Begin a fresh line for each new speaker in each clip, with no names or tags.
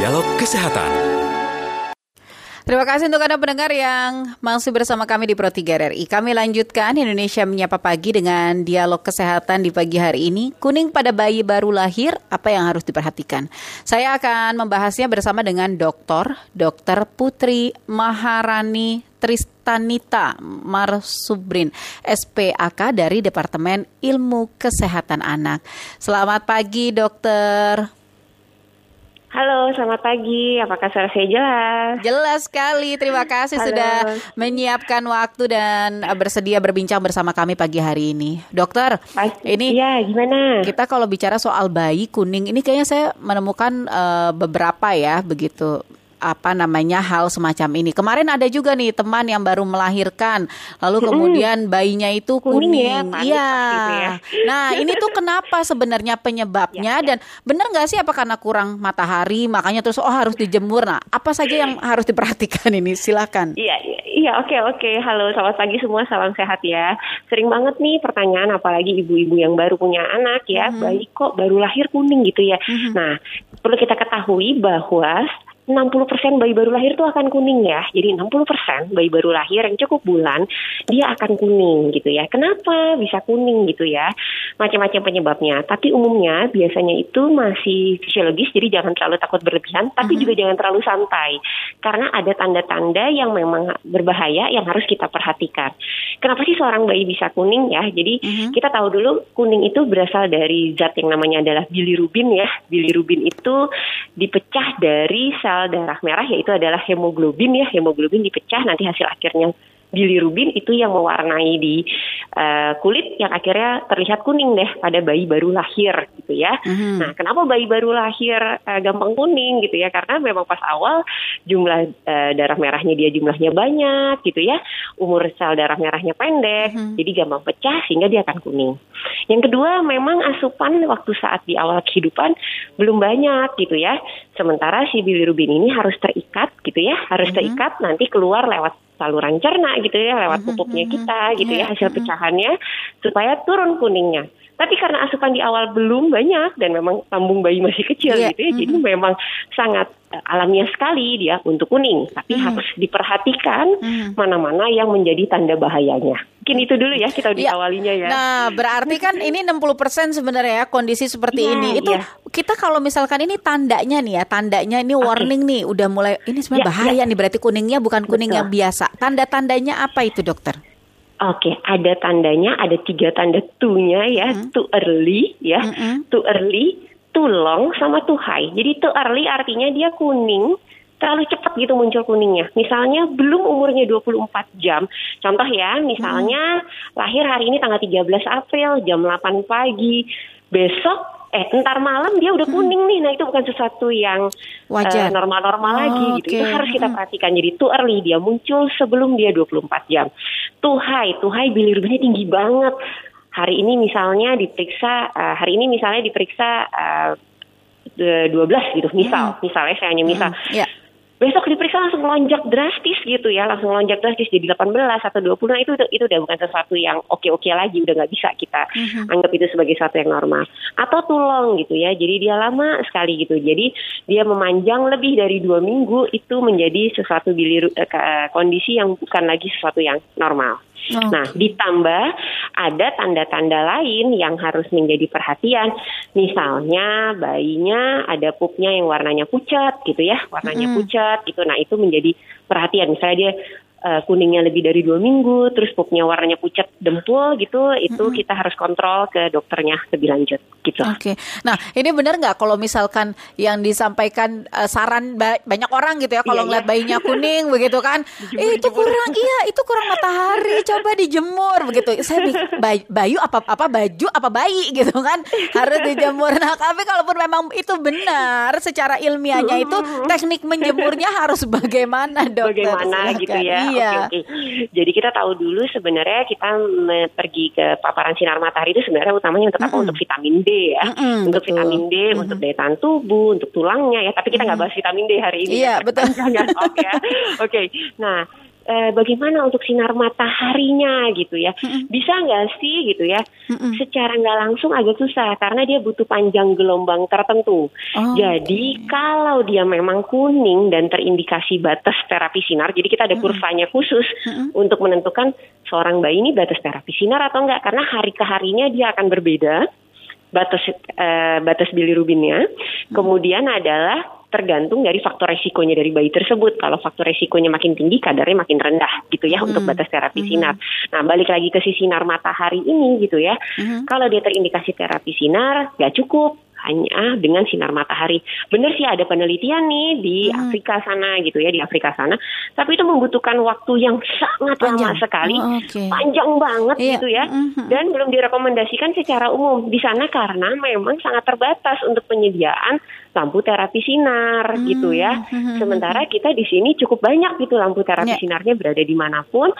Dialog Kesehatan.
Terima kasih untuk Anda pendengar yang masih bersama kami di Pro 3 RRI. Kami lanjutkan Indonesia Menyapa Pagi dengan dialog kesehatan di pagi hari ini. Kuning pada bayi baru lahir, apa yang harus diperhatikan? Saya akan membahasnya bersama dengan dokter, Dr. Putri Maharani Tristanita Marsubrin, SPAK dari Departemen Ilmu Kesehatan Anak. Selamat pagi, dokter.
Halo, selamat pagi. Apakah suara saya jelas?
Jelas sekali. Terima kasih
Halo.
sudah menyiapkan waktu dan bersedia berbincang bersama kami pagi hari ini. Dokter,
Pas,
ini
Iya, gimana?
kita kalau bicara soal bayi kuning ini kayaknya saya menemukan uh, beberapa ya begitu apa namanya hal semacam ini. Kemarin ada juga nih teman yang baru melahirkan, lalu kemudian bayinya itu
Kuning
kuning.
ya,
Iya.
ya.
Nah, ini tuh kenapa sebenarnya penyebabnya
Ya, ya.
dan benar nggak sih apa karena kurang matahari makanya terus oh harus dijemur. Nah, apa saja yang harus diperhatikan ini? Silakan.
Iya, iya, iya, oke, oke. Halo, selamat pagi semua. Salam sehat ya. Sering banget nih pertanyaan, apalagi ibu-ibu yang baru punya anak ya,
Mhm.
bayi kok baru lahir kuning gitu ya. Nah, perlu kita ketahui bahwa 60% bayi baru lahir itu akan kuning ya. Jadi 60% bayi baru lahir yang cukup bulan dia akan kuning gitu ya. Kenapa bisa kuning gitu ya? Macam-macam penyebabnya. Tapi umumnya biasanya itu masih fisiologis jadi jangan terlalu takut berlebihan, tapi juga jangan terlalu santai. Karena ada tanda-tanda yang memang berbahaya yang harus kita perhatikan. Kenapa sih seorang bayi bisa kuning ya? Jadi
Mhm.
kita tahu dulu kuning itu berasal dari zat yang namanya adalah bilirubin ya. Bilirubin itu dipecah dari sel darah merah yaitu adalah hemoglobin ya. Hemoglobin dipecah nanti hasil akhirnya bilirubin itu yang mewarnai di eh, kulit yang akhirnya terlihat kuning deh pada bayi baru lahir gitu ya.
Mhm.
Nah, kenapa bayi baru lahir eh, gampang kuning gitu ya? Karena memang pas awal jumlah eh, darah merahnya dia jumlahnya banyak gitu ya. Umur sel darah merahnya pendek,
Mhm.
jadi gampang pecah sehingga dia akan kuning. Yang kedua, memang asupan waktu saat di awal kehidupan belum banyak gitu ya. Sementara si bilirubin ini harus terikat gitu ya, harus
Mhm.
terikat nanti keluar lewat saluran cerna gitu ya, lewat
Mhm,
pupuknya
mhm.
kita gitu ya, hasil
mhm.
pecahannya supaya turun kuningnya. Tapi karena asupan di awal belum banyak dan memang lambung bayi masih kecil
Iya,
gitu ya, jadi
mhm.
memang sangat eh, alamiah sekali dia untuk kuning. Tapi
Mhm.
harus diperhatikan
Mhm.
mana-mana yang menjadi tanda bahayanya. Mungkin itu dulu ya kita
Iya.
diawalinya ya.
Nah, berarti kan ini 60% sebenarnya ya kondisi seperti
Iya,
ini. Itu
iya.
kita kalau misalkan ini tandanya nih ya, tandanya ini warning nih, udah mulai ini sebenarnya
Iya,
bahaya nih berarti kuningnya bukan kuning
Betul.
yang biasa. Tanda-tandanya apa itu, Dokter?
Oke, ada tandanya, ada tiga tanda tu-nya ya,
Mhm.
too early ya,
Mhm.
too early, too long, sama too high. Jadi too early artinya dia kuning, terlalu cepat gitu muncul kuningnya. Misalnya belum umurnya 24 jam. Contoh ya, misalnya lahir hari ini tanggal 13 April jam 8 pagi. Besok eh entar malam dia udah kuning nih. Nah, itu bukan sesuatu yang
Wajar.
eh, normal-normal
Oh,
lagi gitu. Itu
oke.
harus kita
Hmm.
perhatikan. Jadi too early dia muncul sebelum dia 24 jam. Too high, too high bilirubinnya tinggi banget. Hari ini misalnya diperiksa eh, hari ini misalnya diperiksa eh, eh, 12 gitu. Misal, misalnya saya hanya misal.
Mhm. Ya.
Besok diperiksa langsung lonjak drastis gitu ya, langsung lonjak drastis jadi 18 atau 20. Nah, itu itu udah bukan sesuatu yang oke-oke lagi, udah nggak bisa kita
Mhm.
anggap itu sebagai sesuatu yang normal. Atau tulong gitu ya, jadi dia lama sekali gitu. Jadi dia memanjang lebih dari dua minggu itu menjadi sesuatu bilir ke- eh, kondisi yang bukan lagi sesuatu yang normal.
Oh.
Nah, ditambah ada tanda-tanda lain yang harus menjadi perhatian. Misalnya bayinya ada pupnya yang warnanya pucat gitu ya, warnanya
Mm.
pucat gitu. Nah, itu menjadi perhatian. Misalnya dia eh, kuningnya lebih dari dua minggu, terus pupnya warnanya pucat dempul gitu, itu kita harus kontrol ke dokternya lebih lanjut gitu.
Oke, nah ini benar nggak kalau misalkan yang disampaikan eh, saran ba- banyak orang gitu ya kalau
Iya,
ngeliat
iya.
bayinya kuning begitu kan, eh, itu kurang, iya itu kurang matahari, coba dijemur begitu. Saya bay- bayu apa apa baju apa bayi gitu kan harus dijemur. Nah tapi kalaupun memang itu benar secara ilmiahnya itu teknik menjemurnya harus bagaimana dokter?
Bagaimana gitu ya?
Iya.
Oke, oke. Jadi kita tahu dulu sebenarnya kita pergi ke paparan sinar matahari itu sebenarnya utamanya untuk apa?
Mm-mm.
Untuk vitamin D ya.
Mm-mm,
untuk
betul.
vitamin D,
Mm-mm.
untuk daya tahan tubuh, untuk tulangnya ya. Tapi kita nggak bahas vitamin D hari ini.
Iya,
ya.
betul.
Ya. Oke. Nah, eh, bagaimana untuk sinar mataharinya gitu ya. Bisa nggak sih gitu ya? Secara nggak langsung agak susah karena dia butuh panjang gelombang tertentu.
Oh,
jadi kalau dia memang kuning dan terindikasi batas terapi sinar, jadi kita ada kurvanya khusus untuk menentukan seorang bayi ini batas terapi sinar atau enggak karena hari ke harinya dia akan berbeda batas eh, batas bilirubinnya. Kemudian adalah tergantung dari faktor resikonya dari bayi tersebut. Kalau faktor resikonya makin tinggi, kadarnya makin rendah gitu ya untuk batas terapi sinar. Nah, balik lagi ke si sinar matahari ini gitu ya. Kalau dia terindikasi terapi sinar, nggak cukup hanya dengan sinar matahari. Benar sih ada penelitian nih di Afrika sana gitu ya, di Afrika sana. Tapi itu membutuhkan waktu yang sangat lama
Panjang.
sekali,
Oh, oke.
panjang banget
Iya.
gitu ya. Dan belum direkomendasikan secara umum di sana karena memang sangat terbatas untuk penyediaan lampu terapi sinar gitu ya. Sementara kita di sini cukup banyak gitu lampu terapi
Ya.
sinarnya berada di mana pun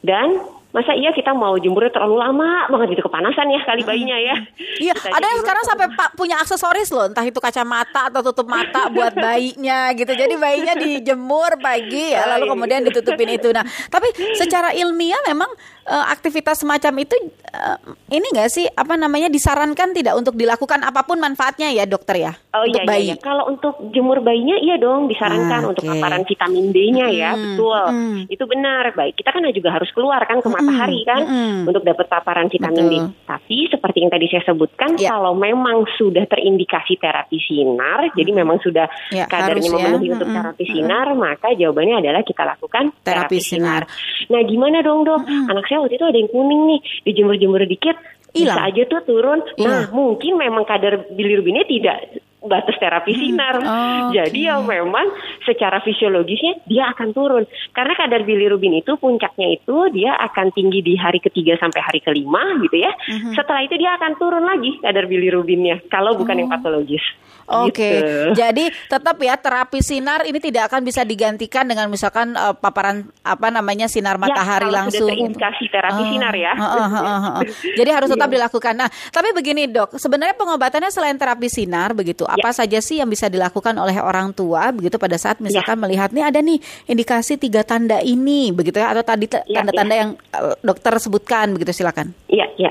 dan masa iya kita mau jemurnya terlalu lama banget gitu kepanasan ya kali bayinya ya.
Iya,
Kita
ada yang sekarang sampai pa- punya aksesoris loh, entah itu kacamata atau tutup mata buat bayinya gitu. Jadi bayinya dijemur pagi ya, lalu kemudian ditutupin itu. Nah, tapi secara ilmiah memang eh, aktivitas semacam itu eh, ini enggak sih apa namanya disarankan tidak untuk dilakukan apa pun manfaatnya ya, dokter ya?
Oh
untuk
iya, iya, iya. Kalau untuk jemur bayinya iya dong disarankan
Ah,
untuk
oke.
paparan vitamin D-nya ya,
Hmm,
betul.
hmm.
Itu benar. Baik, kita kan juga harus keluar kan ke matahari kan
hmm.
untuk dapat paparan vitamin
Betul.
D. Tapi seperti yang tadi saya sebutkan
Ya.
kalau memang sudah terindikasi terapi sinar, jadi memang sudah
Ya,
kadarnya
ya.
memenuhi untuk
Mm-mm,
terapi sinar, maka jawabannya adalah kita lakukan
Terapi
terapi,
sinar.
sinar. Nah, gimana dong, Dok? Anak saya waktu itu ada yang kuning nih, dijemur-jemur dikit bisa
Hilang.
aja tuh turun. Nah,
Iya.
mungkin memang kadar bilirubinnya tidak batas terapi sinar.
Oh,
Jadi ya memang secara fisiologisnya dia akan turun. Karena kadar bilirubin itu puncaknya itu dia akan tinggi di hari ketiga sampai hari kelima gitu ya.
Mhm.
Setelah itu dia akan turun lagi kadar bilirubinnya kalau bukan yang patologis.
Oke,
Gitu.
jadi tetap ya terapi sinar ini tidak akan bisa digantikan dengan misalkan eh, paparan apa namanya sinar matahari
ya, kalau
langsung.
Sudah terindikasi terapi
Oh,
sinar ya.
heeh, heeh, heeh. Jadi harus tetap
Iya.
dilakukan. Nah, tapi begini dok, sebenarnya pengobatannya selain terapi sinar begitu,
Ya.
apa saja sih yang bisa dilakukan oleh orang tua begitu pada saat misalkan melihat nih ada nih indikasi tiga tanda ini begitu ya atau tadi
Ya,
tanda-tanda yang eh, dokter sebutkan begitu silakan.
Iya, iya.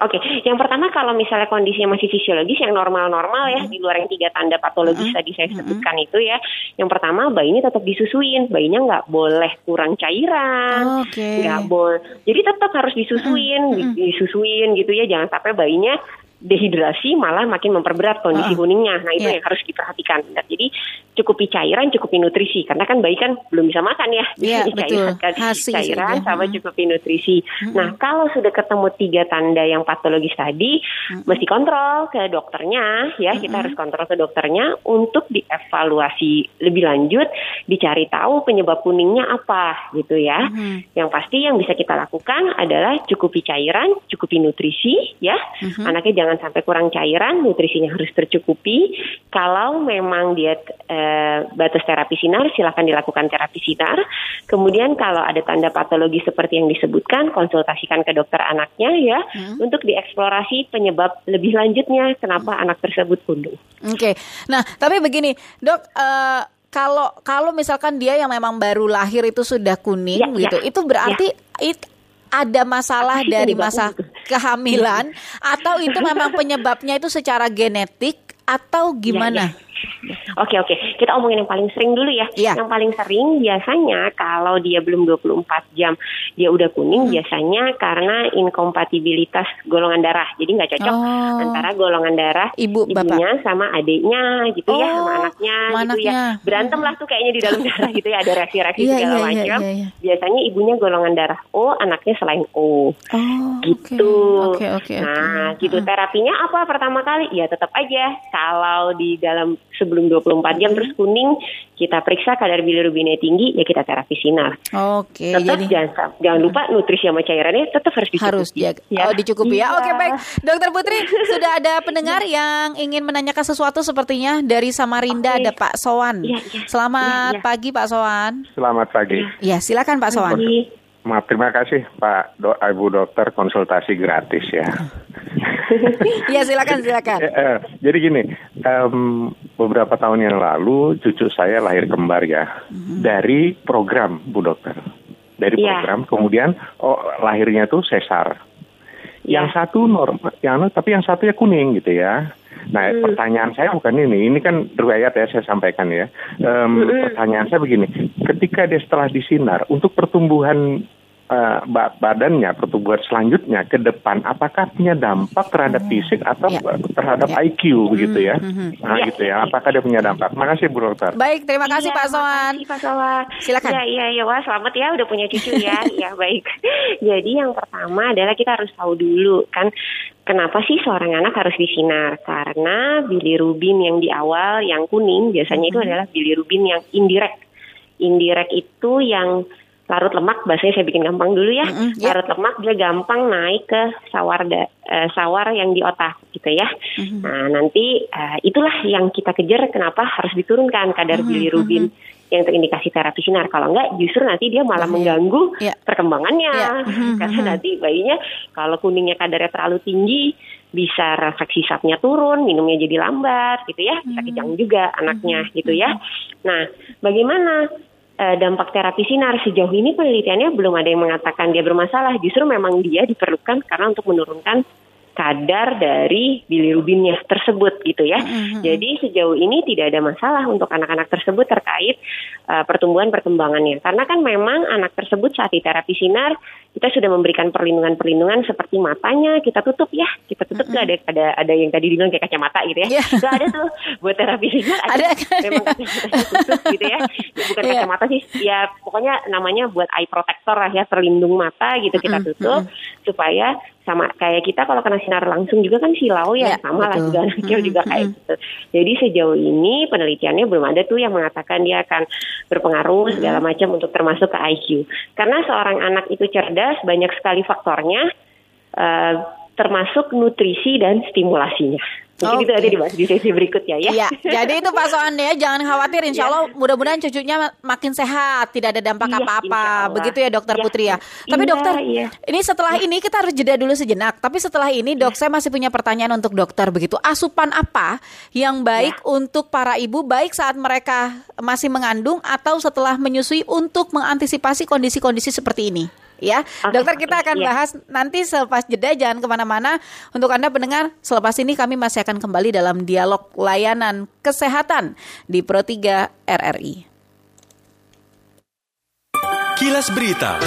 Oke, yang pertama kalau misalnya kondisinya masih fisiologis yang normal-normal ya,
Mm-hmm.
di luar yang tiga tanda patologis tadi saya sebutkan itu ya. Yang pertama bayinya tetap disusuin, bayinya nggak boleh kurang cairan, nggak boleh. Jadi tetap harus disusuin, di- disusuin gitu ya, jangan sampai bayinya dehidrasi malah makin memperberat kondisi
Ah,
kuningnya. Nah itu
iya.
yang harus diperhatikan. Nah, jadi cukupi cairan, cukupi nutrisi karena kan bayi kan belum bisa makan ya.
Iya,
cairan
betul.
kan, cairan
saja.
sama cukupi nutrisi. Nah kalau sudah ketemu tiga tanda yang patologis tadi, mesti kontrol ke dokternya ya. Kita harus kontrol ke dokternya untuk dievaluasi lebih lanjut, dicari tahu penyebab kuningnya apa gitu ya.
Mhm.
Yang pasti yang bisa kita lakukan adalah cukupi cairan, cukupi nutrisi ya. Anaknya jangan sampai kurang cairan, nutrisinya harus tercukupi. Kalau memang dia eh, batas terapi sinar, silakan dilakukan terapi sinar. Kemudian kalau ada tanda patologi seperti yang disebutkan, konsultasikan ke dokter anaknya ya untuk dieksplorasi penyebab lebih lanjutnya kenapa anak tersebut kuning.
Oke, nah tapi begini dok, eh, kalau kalau misalkan dia yang memang baru lahir itu sudah kuning
Ya,
gitu,
ya.
itu berarti it- ada masalah dari masa
gitu?
Kehamilan atau itu memang penyebabnya itu secara genetik atau gimana?
Oke oke, kita omongin yang paling sering dulu ya.
Iya.
Yang paling sering biasanya kalau dia belum 24 jam dia udah kuning
Hmm.
biasanya karena inkompatibilitas golongan darah. Jadi nggak cocok
Oh.
antara golongan darah
Ibu,
ibunya sama adiknya gitu ya,
Oh,
sama anaknya
sama
gitu ya.
anaknya.
Berantem lah tuh kayaknya di dalam darah gitu ya, ada reaksi-reaksi
Iya,
segala
iya, iya,
macam.
iya, iya.
Biasanya ibunya golongan darah O, anaknya selain O
Oh,
gitu.
Oke, oke, oke.
Nah,
oke.
gitu terapinya apa pertama kali? Ya tetap aja kalau di dalam sebelum 24 jam terus kuning, kita periksa kadar bilirubinnya tinggi, ya kita terapi sinar.
Oke,
Tetap
jadi
jangan jangan lupa nutrisi sama cairannya tetap harus dicukupi.
harus dia oh dicukupi ya.
Iya.
Oke baik, Dokter Putri sudah ada pendengar yang ingin menanyakan sesuatu sepertinya dari Samarinda
Oke.
ada Pak Sowan.
Iya, iya.
Selamat
Iya, iya.
pagi Pak Sowan.
Selamat pagi.
Ya silakan Pak.
Jadi,
Maaf, terima kasih Pak Do, Ibu Dokter konsultasi gratis ya.
Iya silakan silakan.
Eh, eh, jadi gini, em, beberapa tahun yang lalu cucu saya lahir kembar ya dari program Bu Dokter. dari
Iya.
program, kemudian oh lahirnya tuh sesar.
Iya.
Yang satu normal, yang tapi yang satunya kuning gitu ya. Nah,
Hmm.
pertanyaan saya bukan ini, ini kan riwayat ya saya sampaikan ya. Em,
Hmm.
Pertanyaan saya begini, ketika dia setelah disinar untuk pertumbuhan eh, ba- badannya, pertumbuhan selanjutnya ke depan, apakah punya dampak terhadap fisik atau
Ya.
terhadap
Ya.
IQ begitu ya?
mhm.
Nah
Ya.
gitu ya, apakah dia punya dampak? Makasih Bu Dokter.
Baik, terima kasih
Iya,
Pak Soan.
Pak Soan.
Silakan.
Iya, iya, iya. Wah, selamat ya udah punya cucu ya. Iya, baik. Jadi yang pertama adalah kita harus tahu dulu kan kenapa sih seorang anak harus disinar? Karena bilirubin yang di awal yang kuning biasanya itu adalah bilirubin yang indirect. Indirect itu yang larut lemak, bahasanya saya bikin gampang dulu ya.
Mm-mm, ya.
Larut lemak dia gampang naik ke sawar da- eh, sawar yang di otak gitu ya. Nah, nanti eh, itulah yang kita kejar kenapa harus diturunkan kadar bilirubin yang terindikasi terapi sinar. Kalau enggak justru nanti dia malah
Bahaya.
mengganggu
Ya.
perkembangannya.
Ya. Mhm,
Karena
mhm.
nanti bayinya kalau kuningnya kadarnya terlalu tinggi bisa refleksi sapnya turun, minumnya jadi lambat gitu ya. Bisa kejang juga anaknya gitu ya. Nah, bagaimana dampak terapi sinar sejauh ini penelitiannya belum ada yang mengatakan dia bermasalah. Justru memang dia diperlukan karena untuk menurunkan kadar dari bilirubinnya tersebut gitu ya. Jadi sejauh ini tidak ada masalah untuk anak-anak tersebut terkait uh, pertumbuhan perkembangannya. Karena kan memang anak tersebut saat di terapi sinar kita sudah memberikan perlindungan-perlindungan seperti matanya kita tutup ya, kita tutup tuh ada ada ada yang tadi dibilang kayak kacamata gitu ya.
Iya.
Itu ada tuh buat terapi sinar
Ada
memang tutup gitu ya. Ya, Bukan
Iya.
kacamata sih, ya pokoknya namanya buat eye protector lah ya, perlindung mata gitu kita
Mm-mm,
tutup supaya sama kayak kita kalau kena sinar langsung juga kan silau ya,
Ya,
sama lah juga anak kecil juga kayak gitu. Jadi sejauh ini penelitiannya belum ada tuh yang mengatakan dia akan berpengaruh segala macam untuk termasuk ke IQ. Karena seorang anak itu cerdas banyak sekali faktornya eh, termasuk nutrisi dan stimulasinya. Mungkin itu
Oke.
ada dibahas di sesi berikutnya ya.
Iya, jadi itu Pak Soan ya, jangan khawatir. Insya Allah mudah-mudahan cucunya makin sehat, tidak ada dampak
Iya,
apa-apa. Begitu ya Dokter
Iya.
Putri ya. Tapi
Iya,
dokter,
iya.
ini setelah ini kita harus jeda dulu sejenak. Tapi setelah ini dok, saya masih punya pertanyaan untuk dokter. Begitu, asupan apa yang baik untuk para ibu, baik saat mereka masih mengandung atau setelah menyusui untuk mengantisipasi kondisi-kondisi seperti ini? Ya,
Oke,
dokter kita akan
iya.
bahas nanti selepas jeda jangan ke mana-mana. Untuk anda pendengar, selepas ini kami masih akan kembali dalam dialog layanan kesehatan di Pro 3 RRI.
Kilas Berita.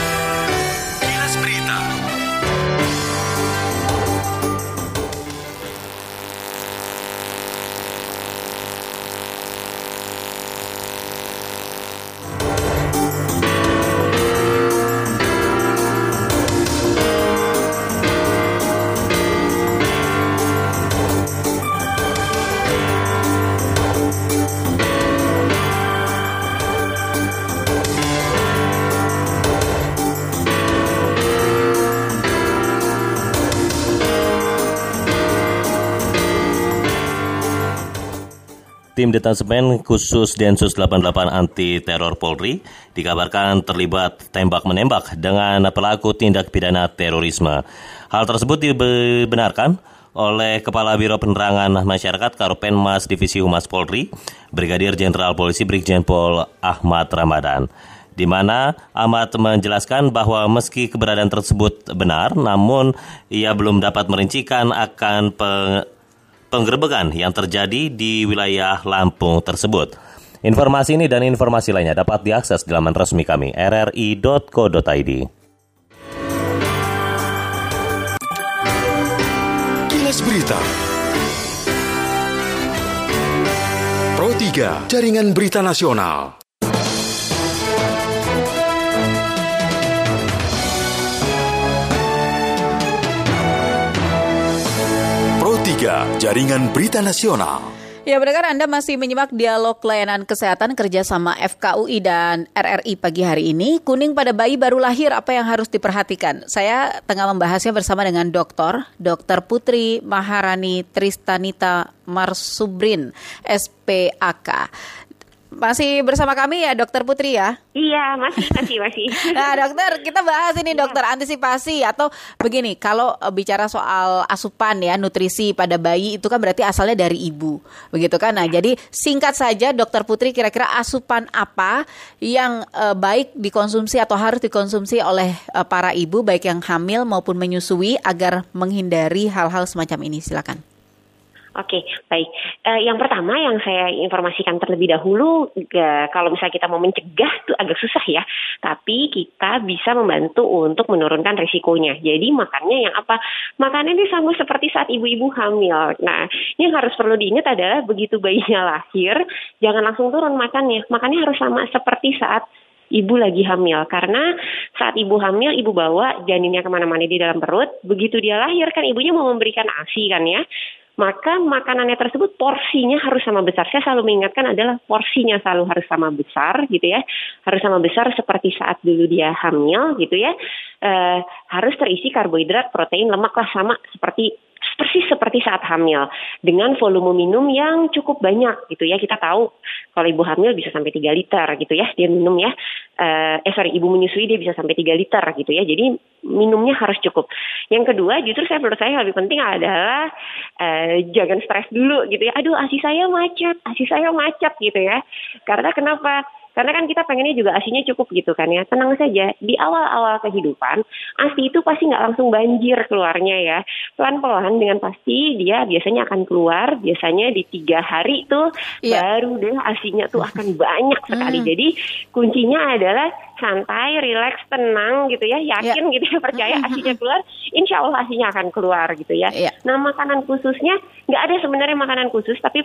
Detasemen Khusus Densus 88 Anti Teror Polri dikabarkan terlibat tembak-menembak dengan pelaku tindak pidana terorisme. Hal tersebut dibenarkan oleh Kepala Biro Penerangan Masyarakat Karopenmas Divisi Humas Polri, Brigadir Jenderal Polisi Brigjen Pol Ahmad Ramadan. Di mana Ahmad menjelaskan bahwa meski keberadaan tersebut benar, namun ia belum dapat merincikan akan penggerbekan yang terjadi di wilayah Lampung tersebut. Informasi ini dan informasi lainnya dapat diakses di laman resmi kami rri.co.id.
Kilas Berita. Pro 3, Jaringan Berita Nasional. 3, Jaringan Berita Nasional.
Ya, pendengar Anda masih menyimak dialog layanan kesehatan kerjasama FKUI dan RRI pagi hari ini. Kuning pada bayi baru lahir, apa yang harus diperhatikan? Saya tengah membahasnya bersama dengan dokter, Dr. Putri Maharani Tristanita Marsubrin, SPAK. Masih bersama kami ya Dokter Putri ya?
Iya, masih, masih, masih.
nah dokter, kita bahas ini dokter antisipasi atau begini, kalau eh, bicara soal asupan ya, nutrisi pada bayi itu kan berarti asalnya dari ibu. Begitu kan? Nah, jadi singkat saja Dokter Putri kira-kira asupan apa yang uh, baik dikonsumsi atau harus dikonsumsi oleh uh, para ibu baik yang hamil maupun menyusui agar menghindari hal-hal semacam ini? Silakan.
Oke, baik. Uh, yang pertama yang saya informasikan terlebih dahulu, uh, kalau misalnya kita mau mencegah itu agak susah ya, tapi kita bisa membantu untuk menurunkan risikonya. Jadi makannya yang apa? Makannya ini sama seperti saat ibu-ibu hamil. Nah, yang harus perlu diingat adalah begitu bayinya lahir, jangan langsung turun makannya. Makannya harus sama seperti saat ibu lagi hamil karena saat ibu hamil ibu bawa janinnya ke mana-mana di dalam perut begitu dia lahir kan ibunya mau memberikan asi kan ya maka makanannya tersebut porsinya harus sama besar. Saya selalu mengingatkan adalah porsinya selalu harus sama besar gitu ya. Harus sama besar seperti saat dulu dia hamil gitu ya. E, harus terisi karbohidrat, protein, lemak lah sama seperti persis seperti saat hamil dengan volume minum yang cukup banyak gitu ya. Kita tahu kalau ibu hamil bisa sampai 3 liter gitu ya dia minum ya. Uh, eh sorry ibu menyusui dia bisa sampai 3 liter gitu ya. Jadi minumnya harus cukup. Yang kedua justru saya menurut saya lebih penting adalah uh, jangan stres dulu gitu ya. Aduh asi saya macet, asi saya macet gitu ya. Karena kenapa? Karena kan kita pengennya juga asinya cukup gitu kan ya. Tenang saja, di awal-awal kehidupan, asi itu pasti nggak langsung banjir keluarnya ya. Pelan-pelan dengan pasti dia biasanya akan keluar, biasanya di tiga hari tuh yeah. baru deh asinya tuh akan banyak sekali. Hmm. Jadi kuncinya adalah santai, rileks, tenang gitu ya, yakin yeah. gitu ya, percaya asinya keluar, insya Allah asinya akan keluar gitu ya. Yeah. Nah makanan khususnya nggak ada sebenarnya makanan khusus, tapi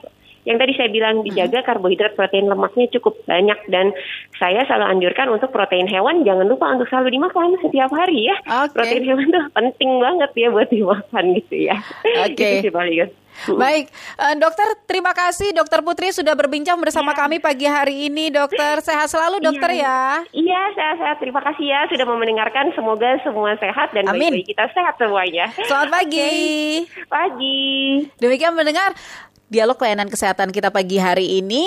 yang tadi saya bilang dijaga karbohidrat, protein, lemaknya cukup banyak dan saya selalu anjurkan untuk protein hewan jangan lupa untuk selalu dimakan setiap hari ya. Okay. Protein hewan tuh penting banget ya buat dimakan gitu ya.
Oke. Okay. Baik, uh, dokter terima kasih dokter Putri sudah berbincang bersama ya. kami pagi hari ini dokter. Sehat selalu dokter
ya. Iya, sehat-sehat. Terima kasih ya sudah mau mendengarkan. Semoga semua sehat dan bayi-bayi kita sehat semuanya.
Selamat pagi.
Okay. Pagi.
Demikian mendengar dialog layanan kesehatan kita pagi hari ini.